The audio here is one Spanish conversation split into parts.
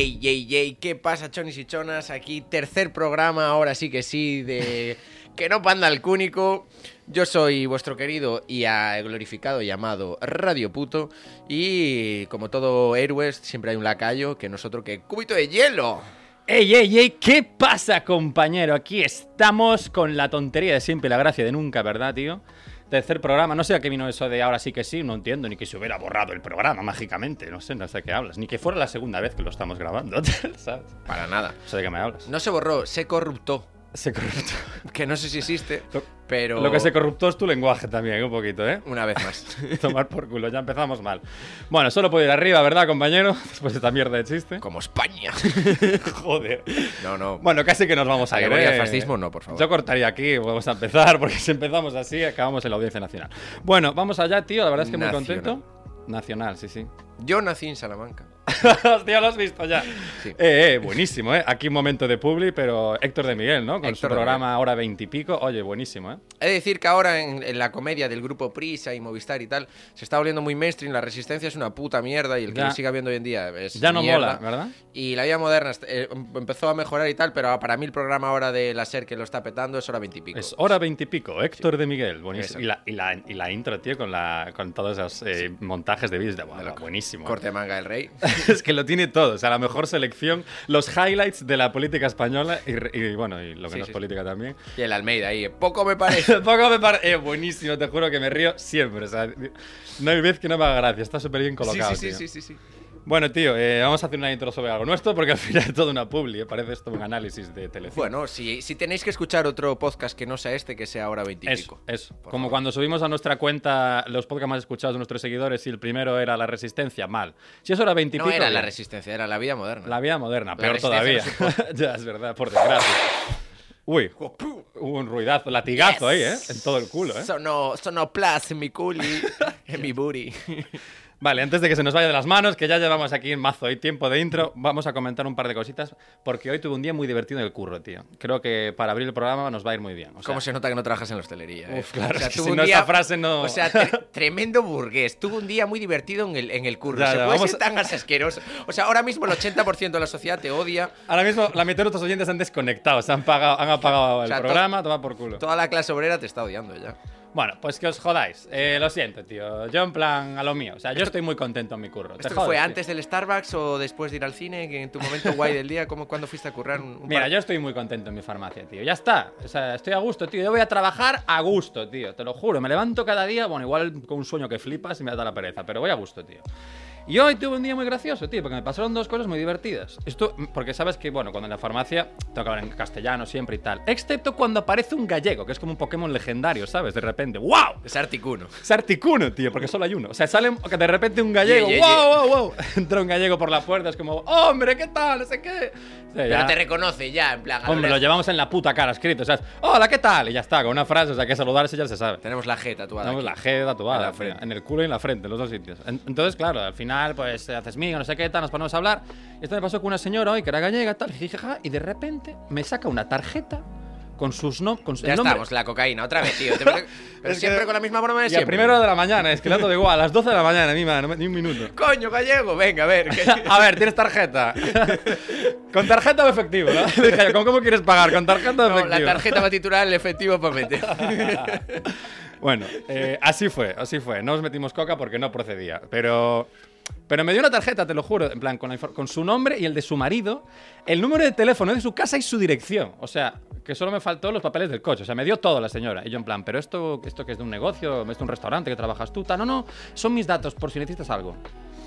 Ey, ey, ey, ey, ey! ¿Qué pasa, chonis y chonas? Aquí, tercer programa, ahora sí que sí, de Que no panda el cúnico. Yo soy vuestro querido y glorificado llamado Radio Puto. Y como todo héroes, siempre hay un lacayo que nosotros que cubito de hielo. ¡Ey, ey, ey! ¿Qué pasa, compañero? Aquí estamos con la tontería de siempre y la gracia de nunca, ¿verdad, tío? Tercer programa, no sé a qué vino eso de ahora sí que sí, no entiendo, ni que se hubiera borrado el programa mágicamente, no sé, no sé de qué hablas, ni que fuera la segunda vez que lo estamos grabando, ¿sabes? Para nada. No sé de qué me hablas. No se borró, se corruptó. Se corruptó. Que no sé si existe, Lo- pero... Lo que se corruptó es tu lenguaje también, un poquito, ¿eh? Una vez más. Tomar por culo, ya empezamos mal. Bueno, solo puedo ir arriba, ¿verdad, compañero? Después de esta mierda de chiste. Como España. Joder. No, no. Bueno, casi que nos vamos a ir. ¿eh? al fascismo, no, por favor. Yo cortaría aquí, vamos a empezar, porque si empezamos así, acabamos en la audiencia nacional. Bueno, vamos allá, tío, la verdad es que muy contento. Nacional, sí, sí. Yo nací en Salamanca. Hostia, lo has visto ya. Sí. Eh, eh, buenísimo, ¿eh? Aquí un momento de publi, pero Héctor de Miguel, ¿no? Con su Héctor de programa Hora Veintipico. Oye, buenísimo, ¿eh? He de decir que ahora en, en la comedia del grupo Prisa y Movistar y tal, se está volviendo muy mainstream. La resistencia es una puta mierda y el que lo siga viendo hoy en día es. Ya no mierda. mola, ¿verdad? Y la vida moderna eh, empezó a mejorar y tal, pero para mí el programa ahora de la SER que lo está petando es hora veintipico. Es Hora Veintipico, Héctor de Miguel, buenísimo. Y la, y, la, y la intro, tío, con, la, con todos esos eh, montajes de vídeos de De bueno, buenísimo. Corte de manga del rey. es que lo tiene todo, o sea, la mejor selección, los highlights de la política española y, y, bueno, y lo que Sí, no sí, es política también. Y el Almeida ahí. Poco me parece. Poco me parece. Eh, buenísimo, te juro que me río siempre. O sea, no hay vez que no me haga gracia. Está súper bien sí, colocado. sí, sí, tío. sí, sí, sí. Bueno, tío, eh, vamos a hacer una intro sobre algo nuestro porque al final es toda una publi. eh, Parece esto un análisis de Telecinco. Bueno, si, si tenéis que escuchar otro podcast que no sea este, que sea ahora veintipico. Eso, eso. Como favor. cuando subimos a nuestra cuenta los podcasts más escuchados de nuestros seguidores y el primero era La Resistencia, mal. Si eso era 20 y No pico, era la resistencia, era la vida moderna. La vida moderna, peor todavía. Resistencia ya, es verdad, por desgracia. Uy, hubo un ruidazo, latigazo ahí, ¿eh? En todo el culo, ¿eh? Sono, sono plus en mi culi, en mi booty. Vale, antes de que se nos vaya de las manos, que ya llevamos aquí en mazo y tiempo de intro, vamos a comentar un par de cositas, porque hoy tuve un día muy divertido en el curro, tío. Creo que para abrir el programa nos va a ir muy bien. O sea, ¿Cómo se nota que no trabajas en la hostelería? eh? Uf, claro, es que si no esta frase no- O sea, tre- tremendo burgués. Tuvo un día muy divertido en el, en el curro. Ya, se ya, puede vamos ser tan asqueroso. O sea, ahora mismo el 80% de la sociedad te odia. Ahora mismo la mitad de nuestros oyentes han desconectado, se han, pagado, han apagado el sea, to- programa, toma por culo. Toda la clase obrera te está odiando ya. Bueno, pues que os jodáis. Eh, lo siento, tío. Yo en plan a lo mío. O sea, yo estoy muy contento en mi curro. Te ¿Esto jodes, fue tío. antes del Starbucks o después de ir al cine? Que en tu momento guay del día, ¿cómo, ¿cuándo fuiste a currar? Un, un Mira, par- yo estoy muy contento en mi farmacia, tío. Ya está. O sea, estoy a gusto, tío. Yo voy a trabajar a gusto, tío. Te lo juro. Me levanto cada día, bueno, igual con un sueño que flipas y me da la pereza, pero voy a gusto, tío. Y hoy tuve un día muy gracioso, tío, porque me pasaron dos cosas muy divertidas. Esto, porque sabes que, bueno, cuando en la farmacia tengo que hablar en castellano siempre y tal. Excepto cuando aparece un gallego, que es como un Pokémon legendario, ¿sabes? De repente, ¡wow! Es Articuno. Es Articuno, tío, porque solo hay uno. O sea, sale que de repente un gallego. Ye, ye, ye. ¡Wow, wow, wow! Entra un gallego por la puerta, es como, ¡hombre, qué tal! No sé qué. O sea, Pero te reconoce ya, en plan. Hombre, lo llevamos en la puta cara escrito, o sea, ¡hola, qué tal! Y ya está, con una frase, o sea, que saludarse ya se sabe. Tenemos la G tatuada. Tenemos la aquí. G tatuada, En la frente. en el culo y en la frente, en los dos sitios. En- Entonces, claro, al final, pues, te haces miga, no sé qué, tal, nos ponemos a hablar. Y esto me pasó con una señora hoy que era gallega, tal, y de repente me saca una tarjeta con sus no, con su- Ya el nombre- estás, la cocaína, otra vez, tío. Pero Es siempre que- con la misma broma de siempre. primera hora de la mañana, es que le ando de igual, a las 12 de la mañana, ni, no ni un minuto. Coño, gallego, venga, a ver. que- A ver, tienes tarjeta. ¿Con tarjeta o efectivo, no? Dije ¿cómo, cómo quieres pagar? ¿Con tarjeta o No, efectivo? la tarjeta va a titular el efectivo para meter. Bueno, eh, así fue, así fue. No os metimos coca porque no procedía. Pero, pero me dio una tarjeta, te lo juro, en plan, con, con su nombre y el de su marido, el número de teléfono de su casa y su dirección. O sea, que solo me faltó los papeles del coche. O sea, me dio todo la señora. Y yo en plan, pero esto, esto que es de un negocio, es un restaurante que trabajas tú, tal. No, no, son mis datos por si necesitas algo.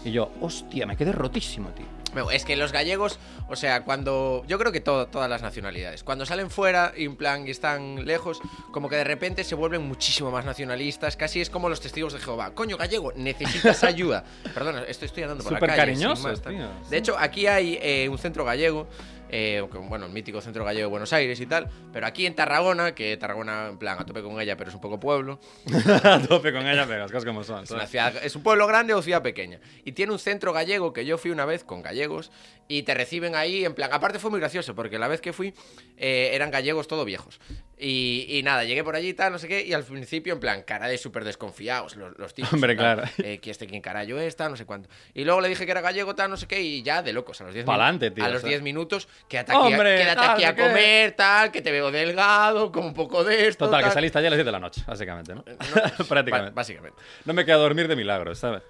Y yo, hostia, me quedé rotísimo, tío. Es que los gallegos, o sea, cuando. Yo creo que todo- todas las nacionalidades. Cuando salen fuera, y en plan, y están lejos, como que de repente se vuelven muchísimo más nacionalistas. Casi es como los testigos de Jehová. Coño, gallego, necesitas ayuda. Perdona, esto estoy andando por la calle. más, tío. De hecho, aquí hay eh, un centro gallego. Eh, bueno, el mítico centro gallego de Buenos Aires y tal. Pero aquí en Tarragona, que Tarragona, en plan, a tope con ella, pero es un poco pueblo. a tope con ella, pero las cosas como son. Es, una ¿sabes? ciudad- es un pueblo grande o ciudad pequeña. Y tiene un centro gallego que yo fui una vez con gallegos y te reciben ahí en plan. Aparte fue muy gracioso porque la vez que fui eh, eran gallegos todo viejos. Y, y nada, llegué por allí y tal, no sé qué. Y al principio en plan, cara de súper desconfiados los, los tíos. Hombre, plan, claro. Eh, que este quién carajo es, tal, no sé cuánto. Y luego le dije que era gallego, tal, no sé qué. Y ya de locos, a los 10 Pa'lante, minu- tío, A los o sea. 10 minutos, quédate aquí, a- Hombre, quédate tal, aquí a no comer, tal, que te veo delgado, con un poco de esto. Total, que tal. saliste ayer a las 10 de la noche, básicamente, ¿no? No, Prácticamente. ba- básicamente. No me queda dormir de milagros, ¿sabes?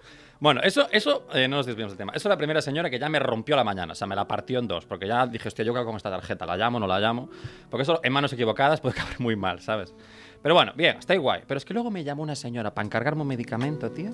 Bueno, eso, eso eh, no nos desviamos del tema. Eso es la primera señora que ya me rompió la mañana, o sea, me la partió en dos, porque ya dije, hostia, yo creo con esta tarjeta, ¿la llamo no la llamo? Porque eso en manos equivocadas puede acabar muy mal, ¿sabes? Pero bueno, bien, está guay. Pero es que luego me llamó una señora para encargarme un medicamento, tío.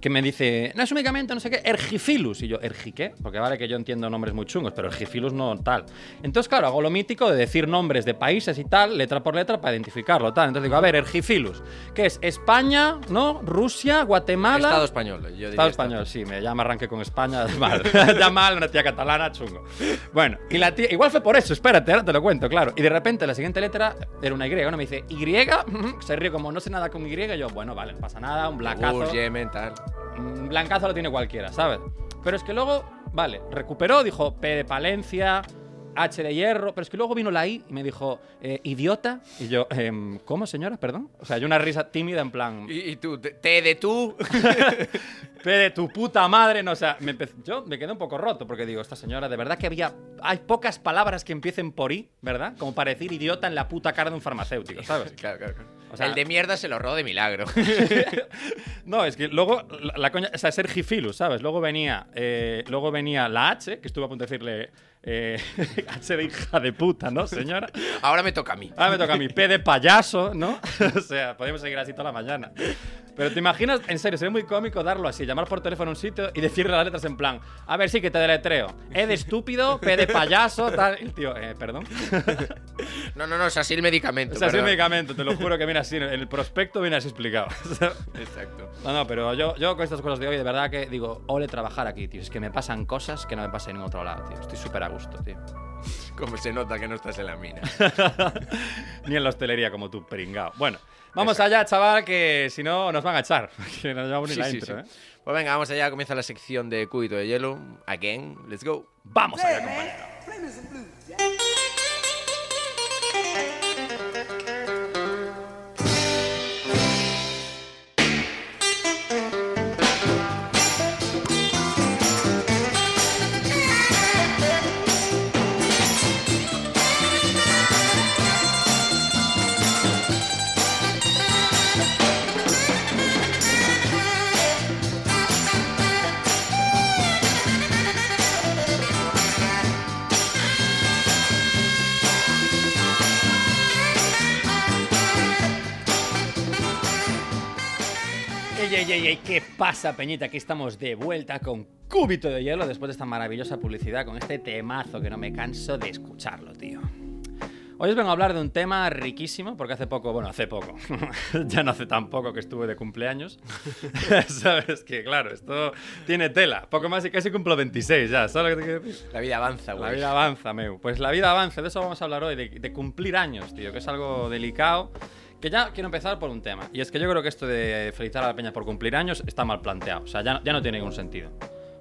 Que me dice, no es un medicamento, no sé qué, Ergifilus. Y yo, ¿Ergi qué? Porque vale que yo entiendo nombres muy chungos, pero Ergifilus no tal. Entonces, claro, hago lo mítico de decir nombres de países y tal, letra por letra, para identificarlo, tal. Entonces digo, a ver, Ergifilus. ¿Qué es? España, ¿no? Rusia, Guatemala. Estado español, yo diría Estado español, sí, me llama arranque con España, mal. ya mal, una tía catalana, chungo. Bueno, y la tía, igual fue por eso, espérate, ahora te lo cuento, claro. Y de repente la siguiente letra era una Y, ¿no? Me dice, Y, se ríe como no sé nada con Y, y yo, bueno, vale, no pasa nada, un blancazo. Yogur, Yemen, tal. Blancazo lo tiene cualquiera, ¿sabes? Pero es que luego, vale, recuperó, dijo P de Palencia, H de hierro, pero es que luego vino la I y me dijo, eh, idiota. Y yo, em, ¿cómo, señora? Perdón. O sea, yo una risa tímida en plan, Y, y tú, te de tú. P de tu puta madre, no, o sea, me yo me quedé un poco roto porque digo, esta señora, de verdad que había, hay pocas palabras que empiecen por I, ¿verdad? Como para decir idiota en la puta cara de un farmacéutico, ¿sabes? claro, claro, claro. O sea- el de mierda se lo ahorró de milagro. No, es que luego la, la coña, o sea, es Ergifilus, ¿sabes? Luego venía, eh, luego venía la H, que estuve a punto de decirle eh, H de hija de puta, ¿no, señora? Ahora me toca a mí. Ahora me toca a mi P de payaso, ¿no? o sea, podemos seguir así toda la mañana. Pero te imaginas, en serio, sería muy cómico darlo así, llamar por teléfono a un sitio y decirle las letras en plan, a ver, sí, que te deletreo. E de estúpido, P de payaso, tal. El tío, eh, perdón. No, no, no, es así el medicamento. Es un perdón. medicamento, te lo juro que viene así, en el prospecto viene así explicado. Exacto. No, no, pero yo, yo con estas cosas de hoy, de verdad que digo, ole trabajar aquí, tío. Es que me pasan cosas que no me pasan en ningún otro lado, tío. Estoy súper a gusto, tío. Como se nota que no estás en la mina. Ni en la hostelería como tú, pringao. Bueno, vamos allá, chaval, que si no nos van a echar. Que no llevamos ni la sí, intro, sí. ¿eh? Pues venga, vamos allá. Comienza la sección de cúbito de hielo. Again, let's go. Vamos allá, compañero. ¿Qué pasa, Peñita? Aquí estamos de vuelta con Cúbito de Hielo después de esta maravillosa publicidad con este temazo que no me canso de escucharlo, tío. Hoy os vengo a hablar de un tema riquísimo, porque hace poco, bueno, hace poco, ya no hace tan poco que estuve de cumpleaños. Sabes que, claro, esto tiene tela. Poco más y casi cumplo 26 ya, ¿sabes lo que te quiero decir? La vida avanza, La güey. vida avanza, meu. Pues la vida avanza, de eso vamos a hablar hoy, de, de cumplir años, tío, que es algo delicado. Que ya quiero empezar por un tema. Y es que yo creo que esto de felicitar a la peña por cumplir años está mal planteado. O sea, ya, ya no tiene ningún sentido.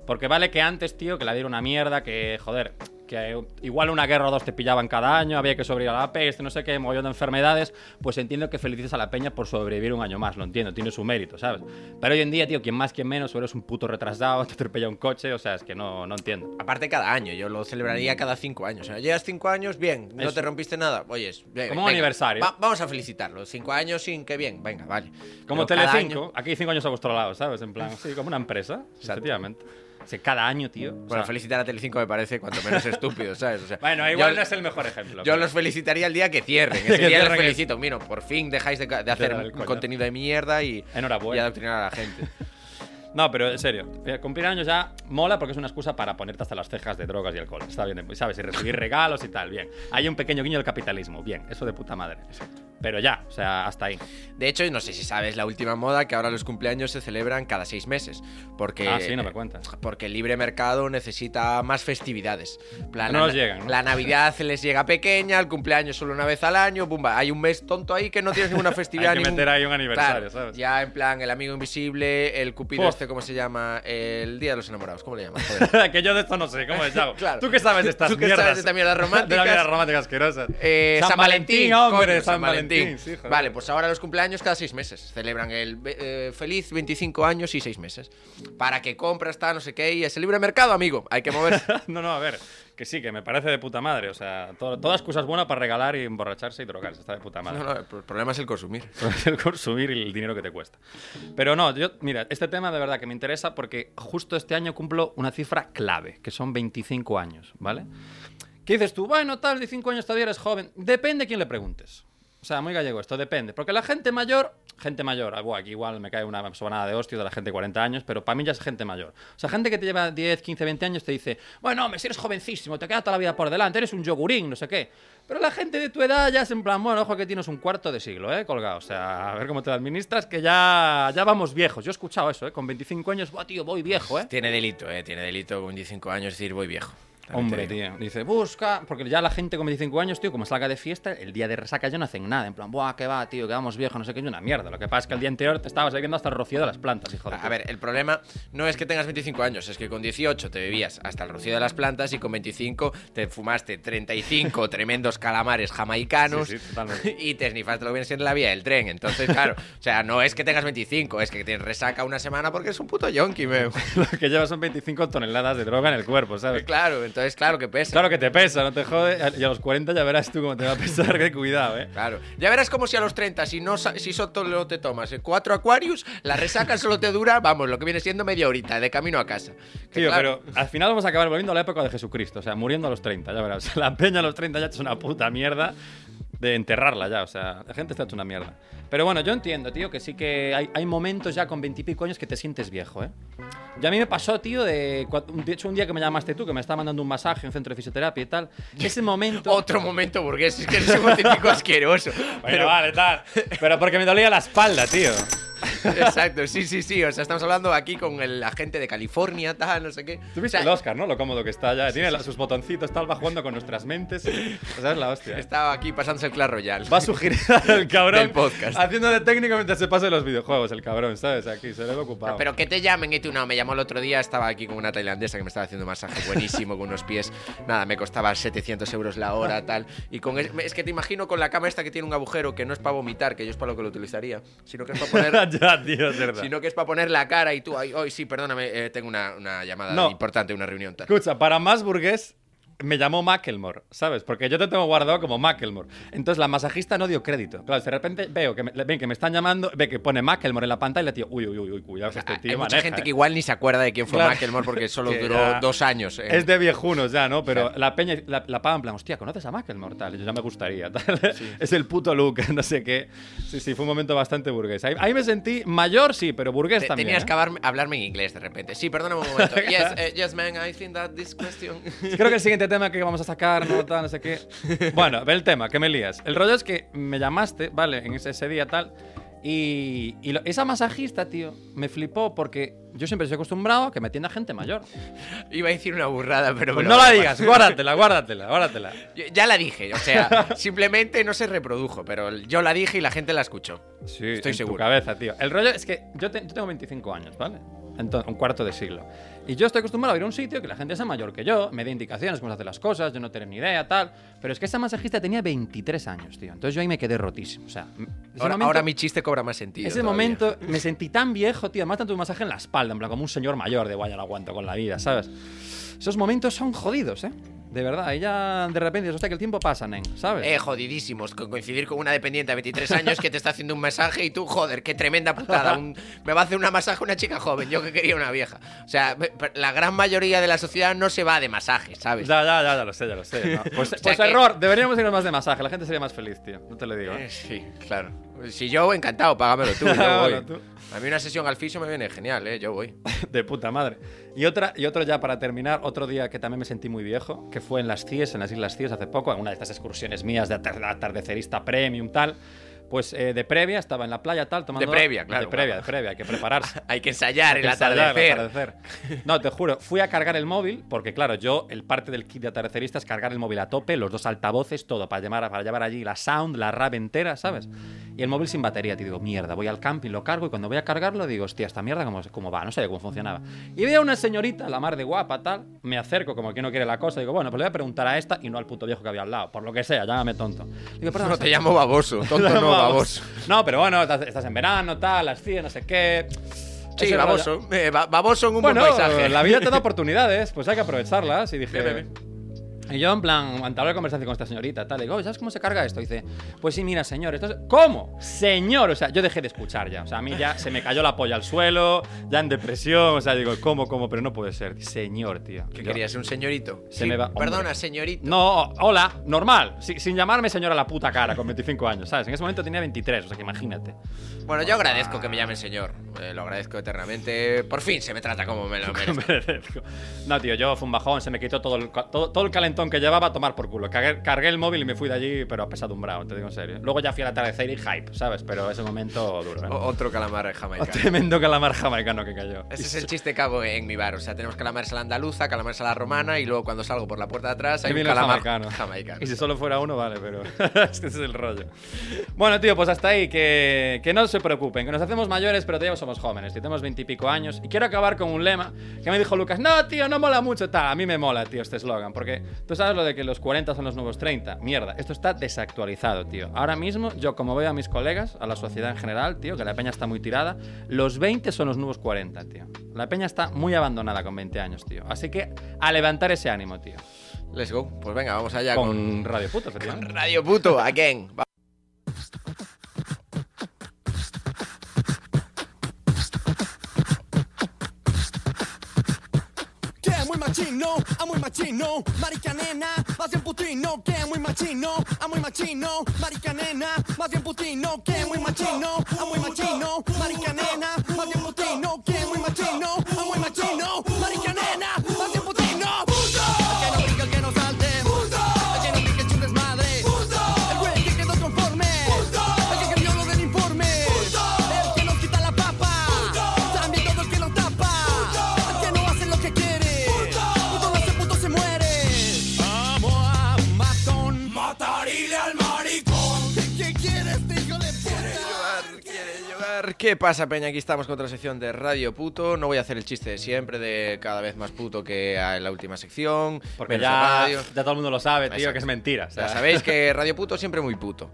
Porque vale que antes, tío, que la vida era una mierda, que, joder, que igual una guerra o dos te pillaban cada año, había que sobrevivir a la peste, no sé qué, mogollón de enfermedades, pues entiendo que felicites a la peña por sobrevivir un año más, lo entiendo, tiene su mérito, ¿sabes? Pero hoy en día, tío, quien más, quien menos, o eres un puto retrasado, te atropella un coche, o sea, es que no, no entiendo. Aparte cada año, yo lo celebraría cada cinco años. O sea, llegas cinco años, bien, no Eso. te rompiste nada. Oyes, bien, Como un aniversario. va- vamos a felicitarlo. Cinco años sin que bien, venga, vale. Como Pero Telecinco, año- aquí cinco años a vuestro lado, ¿sabes? En plan, sí, como una empresa, efectivamente. O sea, cada año, tío. o Bueno, sea- felicitar a Telecinco me parece cuanto menos estúpido, ¿sabes? O sea, bueno, igual yo, no es el mejor ejemplo. yo pero- los felicitaría el día que cierren. Que Ese día cierren los el- felicito. Mira, por fin dejáis de, de hacer coñazo. contenido de mierda y, y adoctrinar a la gente. No, pero en serio, eh, cumplir años ya mola porque es una excusa para ponerte hasta las cejas de drogas y alcohol. Está bien, ¿sabes? Y recibir regalos y tal, bien. Hay un pequeño guiño del capitalismo, bien, eso de puta madre. Pero ya, o sea, hasta ahí. De hecho, no sé si sabes la última moda que ahora los cumpleaños se celebran cada seis meses. Porque, Ah, sí, no me cuentas. Porque el libre mercado necesita más festividades. Plan, No la- nos llegan, ¿no? La Navidad les llega pequeña, el cumpleaños solo una vez al año, bumba. Hay un mes tonto ahí que no tienes ninguna festividad. Hay que ningún- meter ahí un aniversario, Claro, ¿sabes? Ya en plan, el amigo invisible, el cupido este, ¿cómo se llama? El Día de los Enamorados, ¿cómo le? Joder. que yo de esto no sé, ¿cómo es, Yago? Claro. ¿Tú qué sabes de estas ¿Tú qué mierdas? sabes de estas mierdas de las románticas? mierdas románticas asquerosas. Eh, San Valentín, hombre, coño, San Valentín, sí, joder. vale, pues ahora los cumpleaños cada seis meses. Celebran el eh, feliz 25 años y seis meses. Para que compras, está, no sé qué. Y es el libre mercado, amigo. Hay que moverse. no, no, a ver, que sí, que me parece de puta madre. O sea, to- todas cosas buenas para regalar y emborracharse y drogarse. Está de puta madre. no, no, el pro- problema es el consumir. el consumir y el dinero que te cuesta. Pero no, yo, mira, este tema de verdad que me interesa porque justo este año cumplo una cifra clave, que son 25 años, ¿vale? ¿Qué dices tú? Bueno, tal, 25 años todavía eres joven. Depende a quién le preguntes. O sea, muy gallego esto, depende. Porque la gente mayor, gente mayor, ah, aquí igual me cae una sobanada de hostios de la gente de 40 años, pero para mí ya es gente mayor. O sea, gente que te lleva 10, 15, 20 años te dice, bueno, hombre, si eres jovencísimo, te queda toda la vida por delante, eres un yogurín, no sé qué. Pero la gente de tu edad ya es en plan, bueno, ojo que tienes un cuarto de siglo, ¿eh? Colgado. O sea, a ver cómo te lo administras, que ya, ya vamos viejos. Yo he escuchado eso, ¿eh? Con 25 años, buah, tío, voy viejo, ¿eh? Tiene delito, eh. Tiene delito con 25 años decir voy viejo. Hombre, te tío. Dice, busca. Porque ya la gente con 25 años, tío, como salga de fiesta, el día de resaca ya no hacen nada. En plan, buah, qué va, tío, quedamos viejos, no sé qué, es una mierda. Lo que pasa es que el día anterior te estabas bebiendo hasta el rocío de las plantas, hijo de A ver, el problema no es que tengas 25 años, es que con 18 te bebías hasta el rocío de las plantas y con 25 te fumaste 35 tremendos calamares jamaicanos Sí, sí, y te snifaste lo que viene siendo la vía del tren. Entonces, claro, o sea, no es que tengas 25, es que tienes resaca una semana porque eres un puto yonki, me. Lo que llevas son 25 toneladas de droga en el cuerpo, ¿sabes? Claro, entonces, claro que pesa. Claro que te pesa, no te jode. Y a los 40 ya verás tú cómo te va a pesar, que cuidado, ¿eh? Claro. Ya verás como si a los 30, si no si solo te tomas eh, cuatro Aquarius, la resaca solo te dura, vamos, lo que viene siendo media horita de camino a casa. Que Tío, claro, pero al final vamos a acabar volviendo a la época de Jesucristo, o sea, muriendo a los 30, ya verás. La peña a los 30 ya es una puta mierda de enterrarla ya, o sea, la gente está hecha una mierda. Pero bueno, yo entiendo, tío, que sí que hay, hay momentos ya con veintipico años que te sientes viejo, ¿eh? Y a mí me pasó, tío, de, de hecho un día que me llamaste tú, que me estaba mandando un masaje en un centro de fisioterapia y tal, ese momento... Otro momento burgués, es que eres un auténtico asqueroso. Bueno, Pero, vale, tal. Pero porque me dolía la espalda, tío. Exacto, sí, sí, sí. O sea, estamos hablando aquí con el agente de California, tal, no sé qué. Tú viste O sea, el Oscar, ¿no? Lo cómodo que está ya. Tiene la- sus botoncitos, tal, va jugando con nuestras mentes. O sea, es la hostia. Estaba aquí pasándose el Clash Royale. Va a sugerir al cabrón. Del podcast. Haciendo de técnico mientras se pase los videojuegos, el cabrón, ¿sabes? Aquí, se le ve ocupado. Pero que te llamen y tú no, me llamó el otro día, estaba aquí con una tailandesa que me estaba haciendo un masaje buenísimo con unos pies. Nada, me costaba 700 euros la hora, tal. Y con es, es que te imagino con la cama esta que tiene un agujero que no es para vomitar, que yo es para lo que lo utilizaría, sino que es para poner ya, tío, es verdad. sino que es para poner la cara y tú, ay, ay, sí, perdóname, eh, tengo una, una llamada No. importante, una reunión tal. Escucha, para más burgués, me llamó Macklemore, ¿sabes? Porque yo te tengo guardado como Macklemore. Entonces la masajista no dio crédito. Claro, de repente veo que me, ven que me están llamando, ve que pone Macklemore en la pantalla y tío, uy, uy, uy, uy, cuidado que este Hay tío mucha maneja, gente ¿eh? que igual ni se acuerda de quién fue Claro. Macklemore porque solo duró ya- dos años. eh. Es de viejunos ya, ¿no? Pero Claro. la peña, la, la paga en plan, hostia, ¿conoces a Macklemore? Tal, yo ya me gustaría, tal. Es el puto look, no sé qué. Sí, sí, fue un momento bastante burgués. Ahí, ahí me sentí mayor, sí, pero burgués Te- también. Tenías ¿eh? que hablarme, hablarme en inglés de repente. Sí, perdóname un momento. Yes, eh, yes, man, I think that this question. Creo que el siguiente tema que vamos a sacar, no, tal, no sé qué. Bueno, ve el tema, que me lías. El rollo es que me llamaste, ¿vale? En ese, ese día tal. Y, y lo- esa masajista, tío, me flipó porque yo siempre estoy acostumbrado a que me atienda gente mayor. Iba a decir una burrada, pero. Pues no la digas, guárdatela, guárdatela, guárdatela. Yo- Ya la dije, o sea, simplemente no se reprodujo, pero yo la dije y la gente la escuchó. Sí, Estoy en seguro. tu cabeza, tío. El rollo es que yo, te- yo tengo 25 años, ¿vale? Entonces, un cuarto de siglo. Y yo estoy acostumbrado a ir a un sitio que la gente sea mayor que yo, me dé indicaciones cómo se hacen las cosas, yo no tengo ni idea, tal. Pero es que esa masajista tenía 23 años, tío. Entonces yo ahí me quedé rotísimo. O sea, Ahora, momento- ahora mi chiste cobra más sentido. ese todavía. momento me sentí tan viejo, tío. Además, tanto un masaje en la espalda, en plan, como un señor mayor de guaya, lo aguanto con la vida, ¿sabes? Esos momentos son jodidos, ¿eh? De verdad, ahí ya de repente dices, hostia, que el tiempo pasa, nen, ¿sabes? Eh, jodidísimos, con coincidir con una dependiente de 23 años que te está haciendo un masaje y tú, joder, qué tremenda putada. un- me va a hacer una masaje una chica joven, yo que quería una vieja. O sea, la gran mayoría de la sociedad no se va de masajes, ¿sabes? Ya, ya, ya, ya lo sé, ya lo sé. ¿no? Pues, sea pues que- error, deberíamos irnos más de masaje, la gente sería más feliz, tío. No te lo digo. ¿eh? Eh, sí, claro. Si yo, encantado, págamelo tú, yo voy. tú. A mí una sesión al fisio me viene genial, ¿eh? Yo voy. De puta madre. Y otra, y otro ya para terminar, otro día que también me sentí muy viejo, que fue en las CIES, en las Islas CIES hace poco, en una de estas excursiones mías de atar- atardecerista premium, tal. Pues eh, de previa, estaba en la playa, tal, tomando... previa, claro, De previa, claro. de previa, hay que prepararse. Hay que ensayar Hay el que ensayar, atardecer. el atardecer. No, te juro, fui a cargar el móvil, porque claro, yo, el parte del kit de atardecerista es cargar el móvil a tope, los dos altavoces, todo, para llevar, para llevar allí la sound, la rab entera, ¿sabes? Y el móvil sin batería, te digo, mierda, voy al camping, lo cargo y cuando voy a cargarlo digo, hostia, esta mierda, ¿cómo, cómo va? No sé cómo funcionaba. Y veo a una señorita, la mar de guapa, tal, me acerco como que no quiere la cosa, digo, bueno, pues le voy a preguntar a esta y no al puto viejo que había al lado, por lo que sea, llámame tonto. Digo, perdón, No te llamo baboso, tonto no, No, pero bueno, estás, estás en verano, tal, las 100, no sé qué. Sí, baboso. Eh, ba- baboso en un Bueno, buen paisaje. la vida te da oportunidades, pues hay que aprovecharlas. Y dije. Bien, bien, Y yo, en plan, entablar conversación con esta señorita, tal, le digo, "Oye, ¿sabes cómo se carga esto? Y dice, pues sí, mira, señor, esto es- ¿Cómo? Señor, o sea, yo dejé de escuchar ya. O sea, a mí ya se me cayó la polla al suelo, ya en depresión, o sea, digo, ¿cómo, cómo? Pero no puede ser. Señor, tío. ¿Qué Yo- querías? ¿Un señorito? Se me va- Perdona, señorito. No, hola, normal, si- sin llamarme señora la puta cara con 25 años, ¿sabes? En ese momento tenía 23, o sea que imagínate. Bueno, yo agradezco que me llamen señor. Eh, lo agradezco eternamente. Por fin se me trata como me lo merezco. No, tío, yo fue un bajón, se me quitó todo el, todo, todo el que llevaba a tomar por culo. Cargué, cargué el móvil y me fui de allí, pero apesadumbrado, te digo en serio. Luego ya fui al atardecer y hype, ¿sabes? Pero ese momento duro, ¿eh? Otro calamar jamaicano. Tremendo calamar jamaicano que cayó. Ese es el chiste que hago en mi bar. O sea, tenemos calamares a la andaluza, calamares a la romana y luego cuando salgo por la puerta de atrás hay un calamar jamaicano. jamaicano. Y si solo fuera uno, vale, pero es que ese es el rollo. Bueno, tío, pues hasta ahí, que, que no se preocupen, que nos hacemos mayores, pero todavía somos jóvenes, tío, tenemos veintipico años. Y quiero acabar con un lema que me dijo Lucas, no, tío, no mola mucho, tal. A mí me mola, tío, este eslogan, porque tú sabes lo de que los 40 son los nuevos 30. Mierda, esto está desactualizado, tío. Ahora mismo, yo como veo a mis colegas, a la sociedad en general, tío, que la peña está muy tirada, los 20 son los nuevos 40, tío. La peña está muy abandonada con 20 años, tío. Así que a levantar ese ánimo, tío. Let's go. Pues venga, vamos allá con, Con Radio Puto, con efectivamente. Radio Puto, again. Machino, muy machino, marica nena, más bien putino, que muy machino, a muy machino, marica nena, más bien putino, que muy machino, a muy machino, marica ¿Qué pasa, Peña? Aquí estamos con otra sección de Radio Puto. No voy a hacer el chiste de siempre, de cada vez más puto que en la última sección. Porque ya, radio. ya todo el mundo lo sabe, tío, Exacto. que es mentira. o sea. Ya sabéis que Radio Puto siempre muy puto.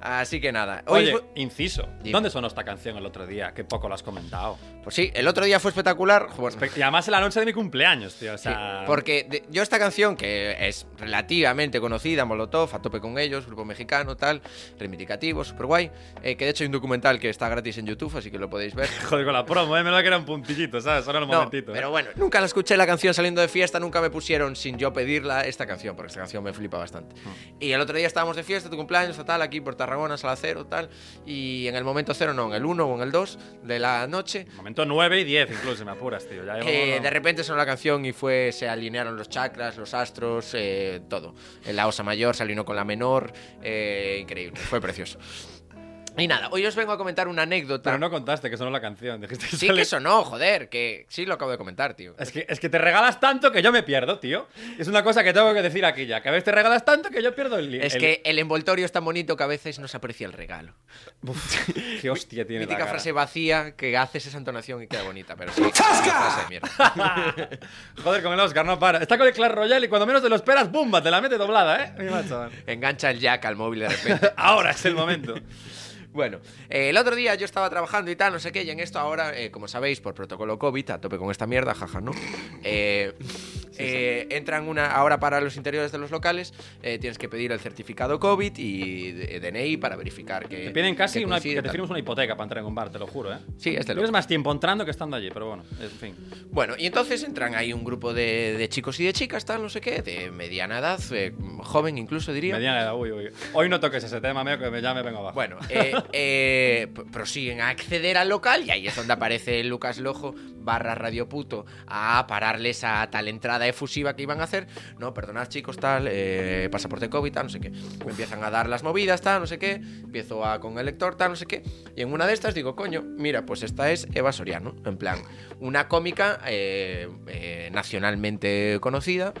Así que nada. Hoy Oye, fue- inciso. Dime. ¿Dónde sonó esta canción el otro día? Que poco lo has comentado. Pues sí, el otro día fue espectacular. Bueno, Y además en la noche de mi cumpleaños, tío. O Sí, sea, porque de- yo esta canción, que es relativamente conocida, Molotov, a tope con ellos, grupo mexicano, tal, reivindicativo, super guay, que de hecho hay un documental que está gratis en YouTube, así que lo podéis ver. Joder, con la promo, ¿eh? Me lo que era un puntillito, ¿sabes? Solo en un No, momentito. ¿eh? pero bueno, nunca la escuché la canción saliendo de fiesta, nunca me pusieron sin yo pedirla esta canción, porque esta canción me flipa bastante. Hmm. Y el otro día estábamos de fiesta, tu cumpleaños, tal, aquí por Tarragona, sala cero, tal, y en el momento cero, no, en el 1 o en el 2 de la noche, Momento 9 y 10, incluso, me apuras, tío. Ya que llevo- de repente sonó la canción y fue se alinearon los chakras, los astros, eh, todo. La osa mayor se alineó con la menor, eh, increíble, fue precioso. Y nada, hoy os vengo a comentar una anécdota. Pero no contaste que sonó la canción. Dijiste sí sale- que sonó, joder, que sí lo acabo de comentar, tío. Es que, es que te regalas tanto que yo me pierdo, tío. Es una cosa que tengo que decir aquí ya. Que a veces te regalas tanto que yo pierdo el... Es el- que el envoltorio es tan bonito que a veces no se aprecia el regalo. Uf, qué hostia tiene la Mítica cara. frase vacía que haces esa entonación y queda bonita, pero sí. mierda. Joder, con el Oscar, no para. Está con el Clash Royale y cuando menos te lo esperas, ¡bumba! Te la mete doblada, ¿eh? Mi macho, man. Engancha el jack al móvil de repente. Ahora es el momento. Bueno, eh, el otro día yo estaba trabajando y tal, no sé qué, y en esto ahora, eh, como sabéis, por protocolo COVID, a tope con esta mierda, jaja, ¿no? Eh, Eh, entran una ahora para los interiores de los locales, eh, tienes que pedir el certificado COVID y DNI para verificar que. Te piden casi que una, coincide, que te tal. firmes una hipoteca para entrar en un bar, te lo juro, ¿eh? Sí, es de Tienes más tiempo entrando que estando allí, pero bueno, en fin. Bueno, y entonces entran ahí un grupo de, de chicos y de chicas, tal, no sé qué, de mediana edad, eh, joven incluso diría. Mediana edad, uy, uy. Hoy no toques ese tema, mío, que me- ya me vengo abajo. Bueno, eh, eh, prosiguen a acceder al local y ahí es donde aparece Lucas Lojo barra Radio Puto a pararles a tal entrada efusiva que iban a hacer. No, perdonad chicos, tal, eh, pasaporte COVID, tal, no sé qué. Me empiezan a dar las movidas, tal, no sé qué. Empiezo a con el lector, tal, no sé qué. Y en una de estas digo, coño, mira, pues esta es Eva Soriano. En plan, una cómica eh, eh, nacionalmente conocida.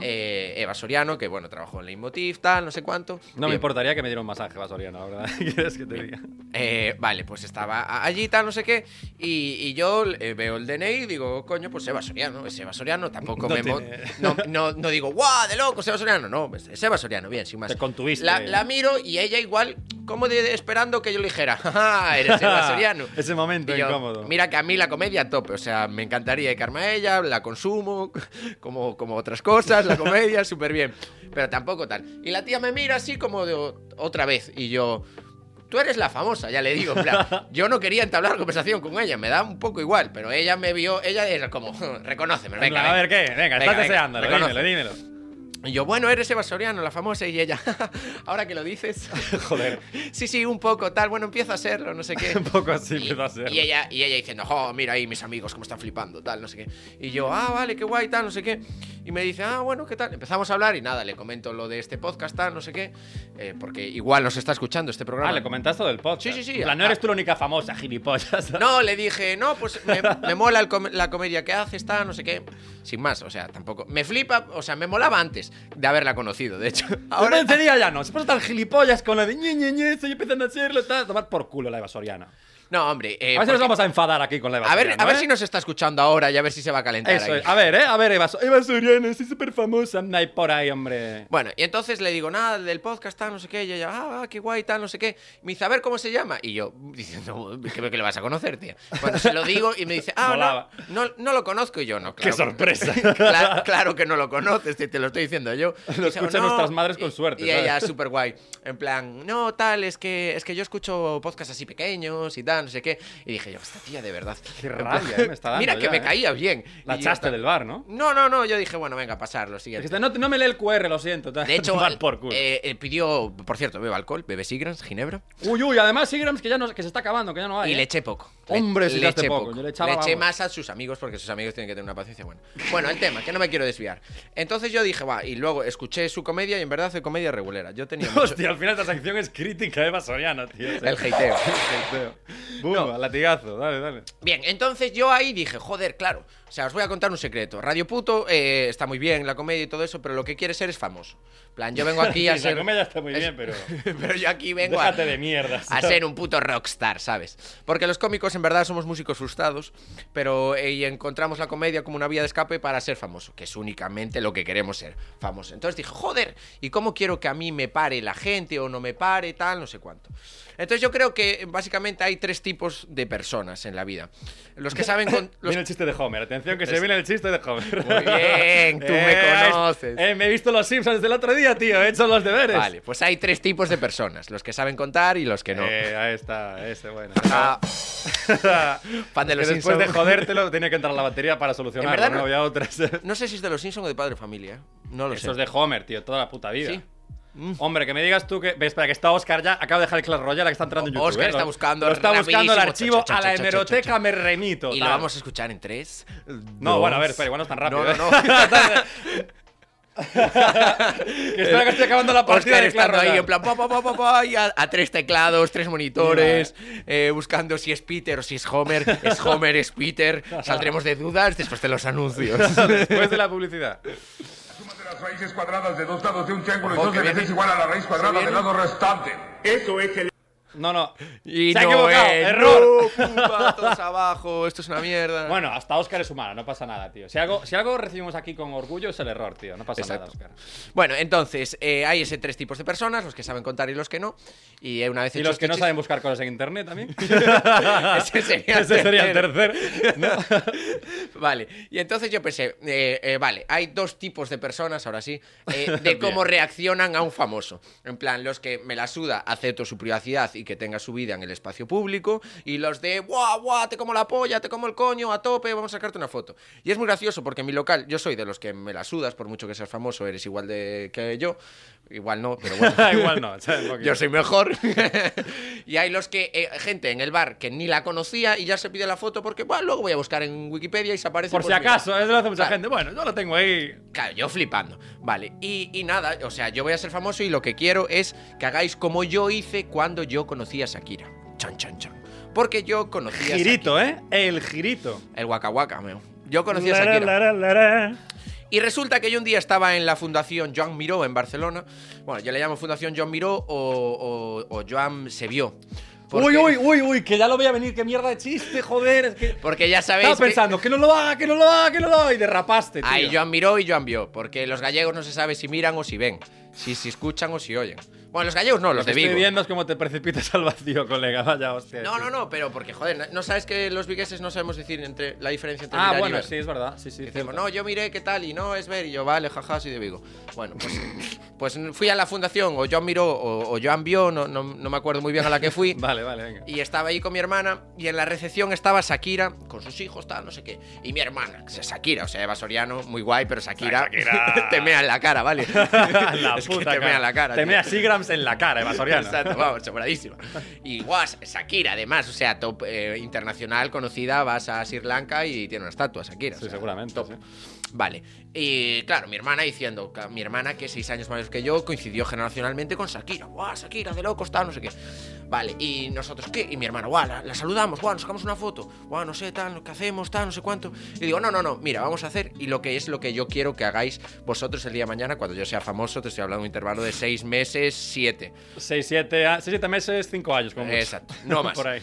Eva Soriano, que bueno, trabajó en Leitmotiv, tal, no sé cuánto. no me importaría que me diera un masaje vasoriano, ¿verdad? ¿Quieres que te diga? Eh, vale, pues estaba allí, tal, no sé qué. Y, y yo eh, veo el DNI y digo, coño, pues Eva Soriano. Es Eva Soriano, tampoco No me. tiene- No, no, no digo, guau, de loco, Eva Soriano. No, es Eva Soriano, bien, sin más. Te contuviste. La, la miro y ella igual, como de, esperando que yo le dijera, jaja, eres Eva Soriano. Ese momento yo, incómodo. Mira que a mí la comedia tope, o sea, me encantaría dedicarme a ella, la consumo, como, como otras cosas, la comedia, súper bien. Pero tampoco tal. Y la tía me mira así como de otra vez, y yo, tú eres la famosa, ya le digo, en plan, yo no quería entablar conversación con ella, me da un poco igual, pero ella me vio, ella era como, reconóceme, En venga, plan, a ver venga". qué, venga, Venga, estás venga, deseándolo, dímelo, dímelo. Y yo, bueno, eres Eva Soriano, la famosa, y ella, ahora que lo dices, Joder, sí, sí, un poco, tal, bueno, empiezo a serlo, no sé qué. un poco así empieza a ser. y ella, y ella diciendo, jo, mira ahí mis amigos cómo están flipando, tal, no sé qué. Y yo, ah, vale, qué guay, tal, no sé qué. Y me dice, ah, bueno, qué tal. Empezamos a hablar y nada, le comento lo de este podcast, tal, no sé qué. eh, porque igual nos está escuchando este programa. Ah, le comentaste del podcast. Sí, sí, sí. En plan, no eres tú la única famosa, gilipollas. No, le dije, no, pues me, me mola com- la comedia que haces, tal, no sé qué. Sin más, o sea, tampoco. Me flipa, o sea, me molaba antes de haberla conocido, de hecho. Ahora ese día ya no. Se pasa tan gilipollas con la de ñe, ñe, ñe, estoy empezando a hacerlo, tal. Tomar por culo la Eva Soriana. No, hombre. eh, a ver si nos vamos a enfadar aquí con la Eva a ver, a ver ¿eh? si nos está escuchando ahora y a ver si se va a calentar. Eso ahí. es. A ver, ¿eh? A ver, Eva, Eva Soriana, soy súper famosa. Anda ahí por ahí, hombre. Bueno, y entonces le digo, nada, del podcast, tal, no sé qué. Y ella, ah, qué guay, tal, no sé qué. Me dice, a ver cómo se llama. Y yo, diciendo, creo que le vas a conocer, tío. Cuando se lo digo y me dice, ah, no, no, no lo conozco. Y yo, no, ¡Qué claro. sorpresa! Claro, claro que no lo conoces, te, te lo estoy diciendo yo. Lo escuchan nuestras madres con suerte, Y, ¿sabes? ella, súper guay. En plan, no, tal, es que, es que yo escucho podcasts así pequeños y tal, no sé qué. Y dije yo, esta tía, de verdad. Qué rabia, plan, eh, me está dando Mira que ya, me eh. caía bien. La echaste tal. del bar, ¿no? No, no, no, yo dije, bueno, venga, pasar, lo siguiente. Dijiste, no, no me lee el QR, lo siento. De hecho, Tomar por culo. eh, eh, pidió, por cierto, bebe alcohol, bebe Sigrans, ginebra. Uy, uy, además Sigrams que ya no, que se está acabando, que ya no hay. y ¿eh? le eché poco. Hombre, le, si le echaste poco, yo le echaba, eché más a sus amigos porque sus amigos tienen que tener una paciencia buena. Bueno, el tema, que no me quiero desviar. Entonces yo dije, va, y luego escuché su comedia y en verdad hace comedia regulera. Yo tenía mucho... Hostia, al final esta sección es crítica de Soriano, tío. El hateo. hateo. Bumba, latigazo, dale, dale. Bien, entonces yo ahí dije, joder, claro. O sea, os voy a contar un secreto. Radio Puto eh, está muy bien, la comedia y todo eso, pero lo que quiere ser es famoso. Plan, yo vengo aquí a ser... La comedia está muy es- bien, pero. pero yo aquí vengo a... De mierda. a ser un puto rockstar, ¿sabes? Porque los cómicos en verdad somos músicos frustrados, pero eh, y encontramos la comedia como una vía de escape para ser famoso, que es únicamente lo que queremos ser, famoso. Entonces dije, joder, ¿y cómo quiero que a mí me pare la gente o no me pare, tal, no sé cuánto? Entonces yo creo que básicamente hay tres tipos de personas en la vida. Los que saben... Con, los- Viene el chiste de Homer. Atención, que se viene el chiste de Homer. Muy bien, tú me conoces. Eh, me he visto los Simpsons del otro día, tío. He hecho los deberes. Vale, pues hay tres tipos de personas, los que saben contar y los que no. Eh, ahí está, ese bueno. Ah, fan de que los después de jodértelo, tiene que entrar la batería para solucionarlo, verdad ¿no? no- Había otras. No sé si es de los Simpson o de Padre Familia. No lo Eso sé. es de Homer, tío, toda la puta vida. Sí. Mm. Hombre, que me digas tú que. Ves, espera, que está Oscar ya. Acabo de dejar el Clash Royale que está entrando en YouTube. Oscar ¿eh? está buscando Lo está buscando el archivo. A la hemeroteca me remito. Y lo tal. vamos a escuchar en tres. No, bueno, a ver, espera, igual no es tan rápido. No, ¿eh? no, no. Que que estoy acabando la partida Oscar de estando ahí Royale. en plan pa, pa, pa, pa, pa, y a, a tres teclados, tres monitores, eh, buscando si es Peter o si es Homer. Es Homer, es Peter. Saldremos de dudas después de los anuncios. Después de la publicidad. De las raíces cuadradas de dos lados de un triángulo y dos viene- es igual a la raíz cuadrada del lado restante. Eso es el... No, no. Y Se ha no equivocado. es, Error. no, puta, todos abajo, esto es una mierda. Bueno, hasta Oscar es humano, no pasa nada, tío. Si algo, si algo recibimos aquí con orgullo es el error, tío. No pasa Exacto. nada, Oscar. Bueno, entonces, eh, hay ese tres tipos de personas, los que saben contar y los que no. Y eh, una vez Y los que no este saben buscar cosas en internet también. Ese sería el Ese sería el tercero. tercer. ¿no? Vale, y entonces yo pensé, eh, eh, vale, hay dos tipos de personas, ahora sí, eh, de cómo reaccionan a un famoso. En plan, los que me la suda, acepto su privacidad y que tenga su vida en el espacio público, y los de, guau, guau, te como la polla, te como el coño, a tope, vamos a sacarte una foto. Y es muy gracioso porque en mi local, yo soy de los que me la sudas, por mucho que seas famoso, eres igual de que yo. Igual no, pero bueno. Igual no. Yo soy mejor. y hay los que, eh, gente en el bar que ni la conocía y ya se pide la foto porque, bueno, luego voy a buscar en Wikipedia y se aparece. Por pues si mira. acaso, eso lo hace mucha Claro. gente. Bueno, yo lo tengo ahí. Claro, yo flipando. Vale, y, y nada, o sea, yo voy a ser famoso y lo que quiero es que hagáis como yo hice cuando yo conocí a Shakira. Chan, chan, chan. Porque yo conocí a Girito, ¿eh? El girito. El Waka, meo. Yo conocí a Shakira. Lara, lara, lara. Y resulta que yo un día estaba en la Fundación Joan Miró en Barcelona. Bueno, yo le llamo Fundación Joan Miró o, o, o Joan Sevió. Uy, uy, uy, uy, que ya lo voy a venir. Qué mierda de chiste, joder. Es que. Porque ya sabéis Estaba pensando, que... no lo haga, que no lo haga, que no lo haga. Y derrapaste, tío. hay Joan Miró y Joan Vió. Porque los gallegos no se sabe si miran o si ven. Si, si escuchan o si oyen. Bueno, los gallegos no, los de Vigo. estoy viendo es como te precipitas al vacío, colega. Vaya hostia. No, no, no, pero porque, joder, no sabes que los vigueses no sabemos decir entre la diferencia entre Ah, mirar y bueno, ver? sí, es verdad. Sí, sí. Decimos, cierto. no, yo miré qué tal y no es ver y yo, vale, jaja, soy de Vigo. Bueno, pues, pues fui a la fundación, o Joan miró, o, o Joan vio, no, no, no me acuerdo muy bien a la que fui. Vale, vale, venga. Y estaba ahí con mi hermana y en la recepción estaba Shakira con sus hijos, tal, no sé qué. Y mi hermana, que es Shakira, o sea, Eva Soriano, muy guay, pero Shakira, te mea en la cara, ¿vale? la Es que puta te mea la cara. Te mea Sigrams en la cara, Eva Soriano. Exacto, vamos, sobradísima. Y guas, Shakira, además, o sea, top eh, internacional, conocida, vas a Sri Lanka y tiene una estatua, Shakira. Sí, o sea, seguramente, top. sí. Vale. Y claro, mi hermana diciendo, mi hermana, que es seis años mayor que yo, coincidió generacionalmente con Shakira. ¡Guau, Shakira, de locos, tal, no sé qué! Vale, y nosotros, ¿qué? Y mi hermana, ¡guau, la, la saludamos! ¡guau, nos sacamos una foto! ¡guau, no sé, tal, qué hacemos, tal, no sé cuánto! Y digo, no, no, no, mira, vamos a hacer, y lo que es lo que yo quiero que hagáis vosotros el día de mañana, cuando yo sea famoso, te estoy hablando de un intervalo de seis meses, siete. 6, 7 meses, 5 años, como. Exacto, no más. Por ahí.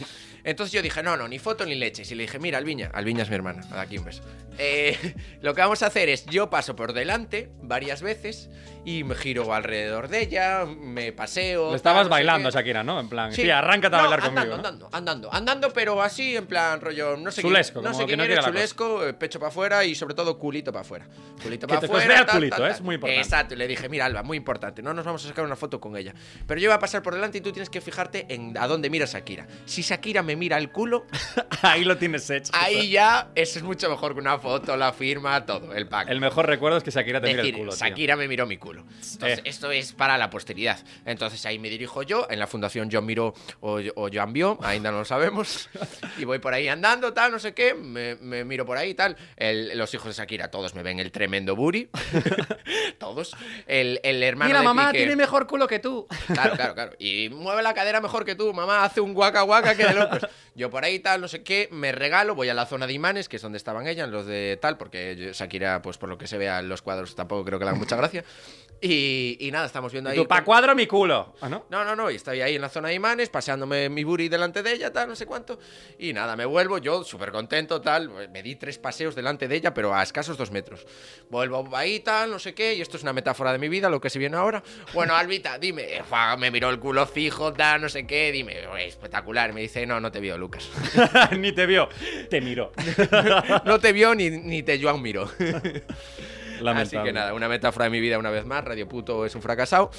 Entonces yo dije, no, no, ni foto ni leches. Y le dije, mira, Alviña, Alviña es mi hermana, aquí un beso. Eh, lo que vamos a hacer es, yo paso por delante varias veces y me giro alrededor de ella, me paseo. Le estabas tal, no sé bailando. Shakira, ¿no? En plan, Sí. tía, arráncate a bailar andando, conmigo. ¿no? Andando, andando, andando, pero así en plan rollo, no sé Chulesco, quién, no sé que quién no eres, chulesco, eh, pecho para afuera y sobre todo culito para afuera. Culito Que para afuera. tal, culito, tal, tal. es muy importante. Exacto, y le dije, mira, Alba, muy importante, no nos vamos a sacar una foto con ella. Pero yo voy a pasar por delante y tú tienes que fijarte en a dónde mira Shakira. Si Shakira me mira el culo, Ahí lo tienes hecho. ahí ya eso es mucho mejor que una foto, la firma, todo, el pack. El mejor recuerdo es que Shakira te mira el culo, tío. Shakira me miró mi culo. Entonces, Eh. esto es para la posteridad. Entonces ahí me dirijo yo, en la fundación John Miró o, o Joan Vio, ainda no lo sabemos. Y voy por ahí andando, tal, no sé qué, me, me miro por ahí, tal. El- los hijos de Shakira, todos me ven el tremendo buri. todos. El, el hermano Mira, de mamá, Piqué- tiene mejor culo que tú. Claro, claro, claro. Y mueve la cadera mejor que tú, mamá, hace un guaca guaca que de locos. Yo por ahí tal, no sé qué, me regalo, voy a la zona de imanes, que es donde estaban ellas, los de tal, porque Shakira, pues por lo que se vea en los cuadros, tampoco creo que le hagan mucha gracia. Y, y nada, estamos viendo ahí. Tú, pa' cuadro mi culo. ¿Ah, no? no, no, no, y estoy ahí en la zona de imanes, paseándome mi buri delante de ella, tal, no sé cuánto. Y nada, me vuelvo, yo súper contento, tal. Me di tres paseos delante de ella, pero a escasos dos metros. Vuelvo ahí, tal, no sé qué, y esto es una metáfora de mi vida, lo que se viene ahora. Bueno, Albita, dime, me miró el culo fijo, tal, no sé qué, dime, espectacular. Me dice, no, no te vio, Lucas. Ni te vio. Te miró. No te vio ni, ni te Joan miró. Así Lamentable. que nada, una metáfora de mi vida una vez más. Radio Puto es un fracasado.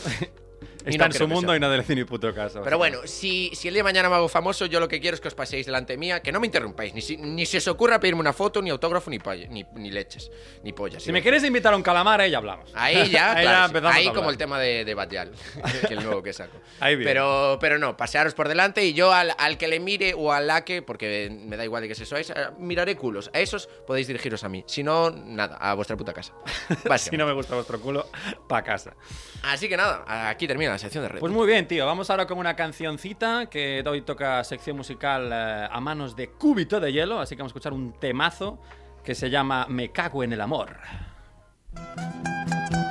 Está no en su mundo sea. y no del ni puto caso. Pero bueno, si, si el día de mañana me hago famoso, yo lo que quiero es que os paséis delante mía, que no me interrumpáis, ni, si- ni se os ocurra pedirme una foto, ni autógrafo, ni, ni, ni leches, ni pollas. Si me quieres invitar a un calamar, ahí ya hablamos. Ahí ya, Ahí claro, ya sí. empezamos ahí a como el tema de, de Batial, que el nuevo que saco. Ahí bien. pero, pero no, pasearos por delante y yo al, al que le mire o al la que, porque me da igual de que se sois, miraré culos. A esos podéis dirigiros a mí. Si no, nada, a vuestra puta casa. Si no me gusta vuestro culo, pa' casa. Así que nada, aquí termina la sección de red. Pues muy bien, tío. Vamos ahora con una cancioncita que hoy toca sección musical eh, a manos de Cúbito de Hielo. Así que vamos a escuchar un temazo que se llama Me cago en el amor.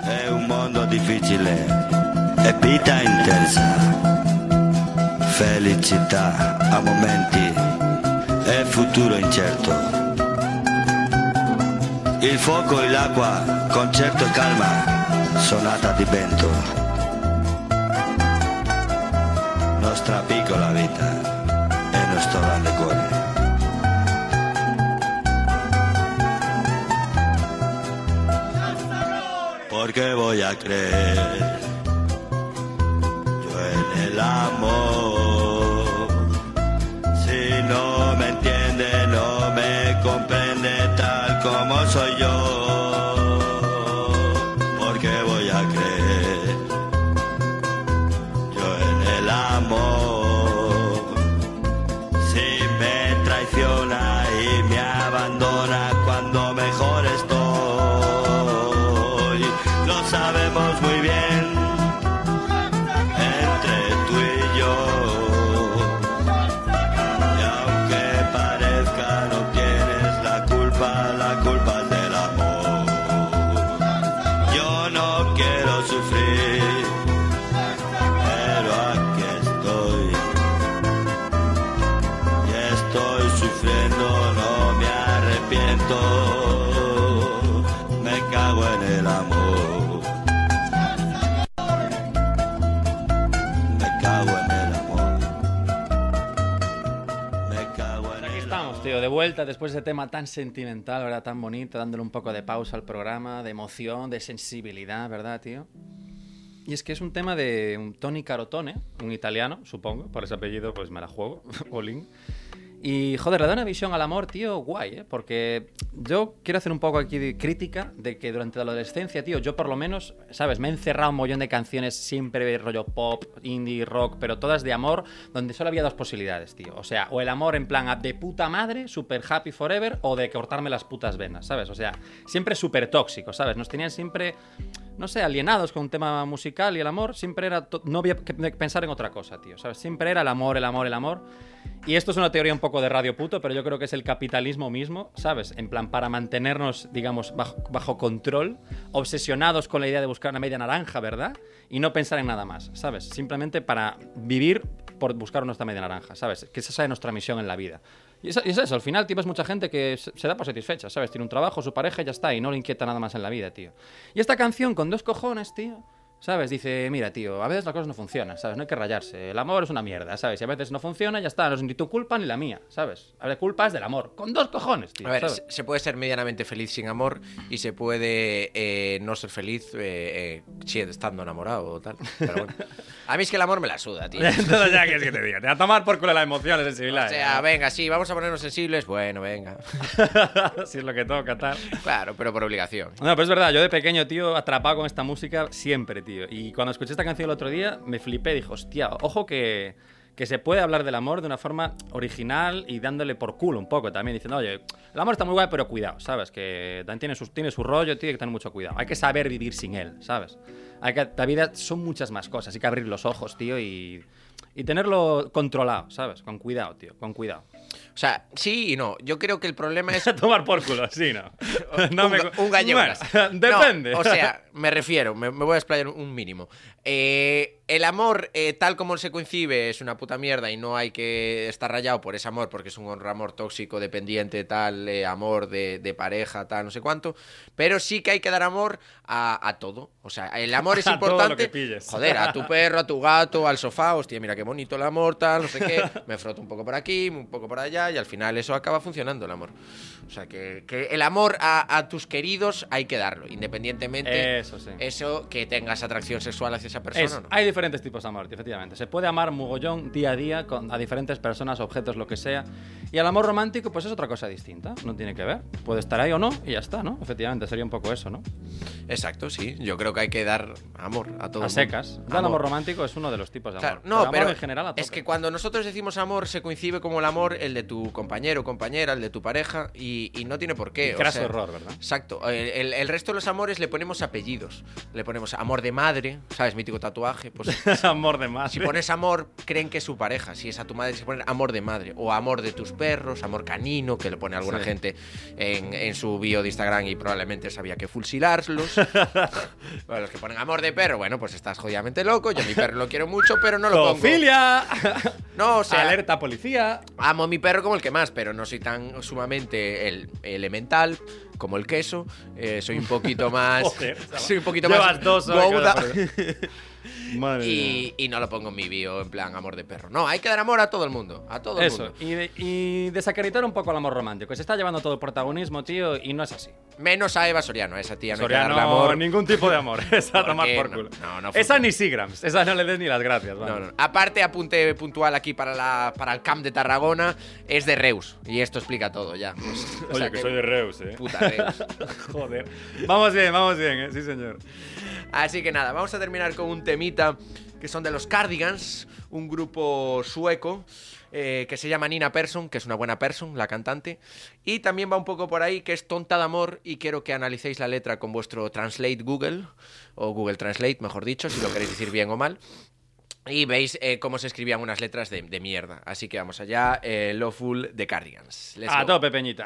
È un mondo difficile e vita intensa. felicità a momenti e futuro incerto. Il fuoco e l'acqua, concerto e calma, sonata di vento. Nostra piccola vita e nostro grande cuore. Porque voy a creer vuelta después de tema tan sentimental, ¿verdad? Tan bonito, dándole un poco de pausa al programa, de emoción, de sensibilidad, ¿verdad, tío? Y es que es un tema de un Tony Carotone, un italiano, supongo, por ese apellido pues me la juego, Olin. Y joder, le da una visión al amor, tío, guay, ¿eh? Porque yo quiero hacer un poco aquí de crítica de que durante la adolescencia, tío, yo por lo menos, ¿sabes? Me he encerrado un mollón de canciones siempre rollo pop, indie, rock, pero todas de amor, donde solo había dos posibilidades, tío. O sea, o el amor en plan de puta madre, super happy forever, o de cortarme las putas venas, ¿sabes? O sea, siempre súper tóxico, ¿sabes? Nos tenían siempre, no sé, alienados con un tema musical y el amor, siempre era, no había que pensar en otra cosa, tío, ¿sabes? Siempre era el amor, el amor, el amor. Y esto es una teoría un poco de radio puto, pero yo creo que es el capitalismo mismo, ¿sabes? En plan, para mantenernos, digamos, bajo, bajo control, obsesionados con la idea de buscar una media naranja, ¿verdad? Y no pensar en nada más, ¿sabes? Simplemente para vivir por buscar nuestra media naranja, ¿sabes? Que esa es nuestra misión en la vida. Y eso, y es eso, al final, tío, es mucha gente que se da por satisfecha, ¿sabes? Tiene un trabajo, su pareja ya está, y no le inquieta nada más en la vida, tío. Y esta canción, con dos cojones, tío, ¿Sabes? Dice, mira, tío, a veces las cosas no funcionan, ¿sabes? No hay que rayarse. El amor es una mierda, ¿sabes? Y a veces no funciona, ya está. No es ni tu culpa ni la mía, ¿sabes? La culpa es del amor. Con dos cojones, tío. A ver, ¿sabes? se puede ser medianamente feliz sin amor y se puede eh, no ser feliz eh, eh, estando enamorado o tal. Pero bueno. A mí es que el amor me la suda, tío. Entonces ya quieres que te diga. Te va a tomar por culo la emoción, la sensibilidad. O sea, venga, sí, vamos a ponernos sensibles. Bueno, venga. si es lo que toca, tal. Claro, pero por obligación. No, pero es verdad, yo de pequeño, tío, atrapado con esta música siempre, tío. Y cuando escuché esta canción el otro día, me flipé. Dije, hostia, ojo que, que se puede hablar del amor de una forma original y dándole por culo un poco también. Diciendo, oye, el amor está muy guay, pero cuidado, ¿sabes? Que también tiene, sus, tiene su rollo, hay que tener mucho cuidado. Hay que saber vivir sin él, ¿sabes? Hay que, la vida son muchas más cosas. Hay que abrir los ojos, tío, y, y tenerlo controlado, ¿sabes? Con cuidado, tío, con cuidado. O sea, sí y no. Yo creo que el problema es tomar por culo, sí, ¿no? un, ga- un gallego. Bueno, No, depende. o sea, me refiero, me, me voy a explayar un mínimo. Eh, el amor, eh, tal como se concibe, es una puta mierda y no hay que estar rayado por ese amor, porque es un amor tóxico, dependiente, tal, eh, amor de, de pareja, tal, no sé cuánto. Pero sí que hay que dar amor a, a todo. O sea, el amor es A todo lo importante. que pilles. Joder, a tu perro, a tu gato, al sofá. Hostia, mira qué bonito el amor, tal, no sé qué. Me froto un poco por aquí, un poco por allá, y al final eso acaba funcionando, el amor. O sea, que, que el amor a, a tus queridos hay que darlo, independientemente Eso sí. eso que tengas atracción sexual hacia esa persona. Es- ¿no? Hay diferentes tipos de amor, efectivamente. Se puede amar mogollón día a día con, a diferentes personas, objetos, lo que sea. Y el amor romántico, pues es otra cosa distinta. No tiene que ver. Puede estar ahí o no y ya está, ¿no? Efectivamente, sería un poco eso, ¿no? Exacto, sí. Yo creo que hay que dar amor a todo a secas. El amor romántico es uno de los tipos de amor. Claro, no, amor pero en general a es que cuando nosotros decimos amor se coincide como el amor el de tu compañero, compañera, el de tu pareja y, y no tiene por qué. o sea, error, ¿verdad? Exacto. El, el- el resto de los amores le ponemos apellidos. Le ponemos amor de madre, ¿sabes? Mítico tatuaje. Pues amor de más. si pones amor, creen que es su pareja. Si es a tu madre, se pone amor de madre. O amor de tus perros, amor canino, que le pone alguna Sí. gente en, en su bio de Instagram y probablemente sabía que fusilarlos. bueno, los que ponen amor de perro, bueno, pues estás jodidamente loco. Yo a mi perro lo quiero mucho, pero no lo pongo. ¡Pedofilia! No, o sea, Alerta policía. amo a mi perro como el que más, pero no soy tan sumamente el- elemental como el queso. Eh, soy un poquito más. Joder, soy un poquito más. dos Gouda. Madre y, y no lo pongo en mi bio en plan amor de perro. No, hay que dar amor a todo el mundo. A todo el Eso, mundo. y, de- y desacreditar un poco el amor romántico. Se está llevando todo el protagonismo, tío, y no es así. Menos a Eva Soriano, esa tía no Soriano, hay que amor. ningún tipo de amor. Esa tomar por no, culo. no, no esa ni Sigrams. Esa no le des ni las gracias. No. Aparte, apunte puntual aquí para, la, para el camp de Tarragona, es de Reus. Y esto explica todo ya. Pues, o Oye, sea que, soy de Reus, eh. Puta Reus. Joder. Vamos bien, vamos bien, eh. Sí, señor. Así que nada, vamos a terminar con un temita que son de los Cardigans, un grupo sueco eh, que se llama Nina Persson, que es una buena person, la cantante. Y también va un poco por ahí, que es Tonta de Amor, y quiero que analicéis la letra con vuestro Translate Google, o Google Translate, mejor dicho, si lo queréis decir bien o mal. Y veis eh, cómo se escribían unas letras de, de mierda. Así que vamos allá, eh, Lawful de Cardigans. Let's A go. tope, Peñita.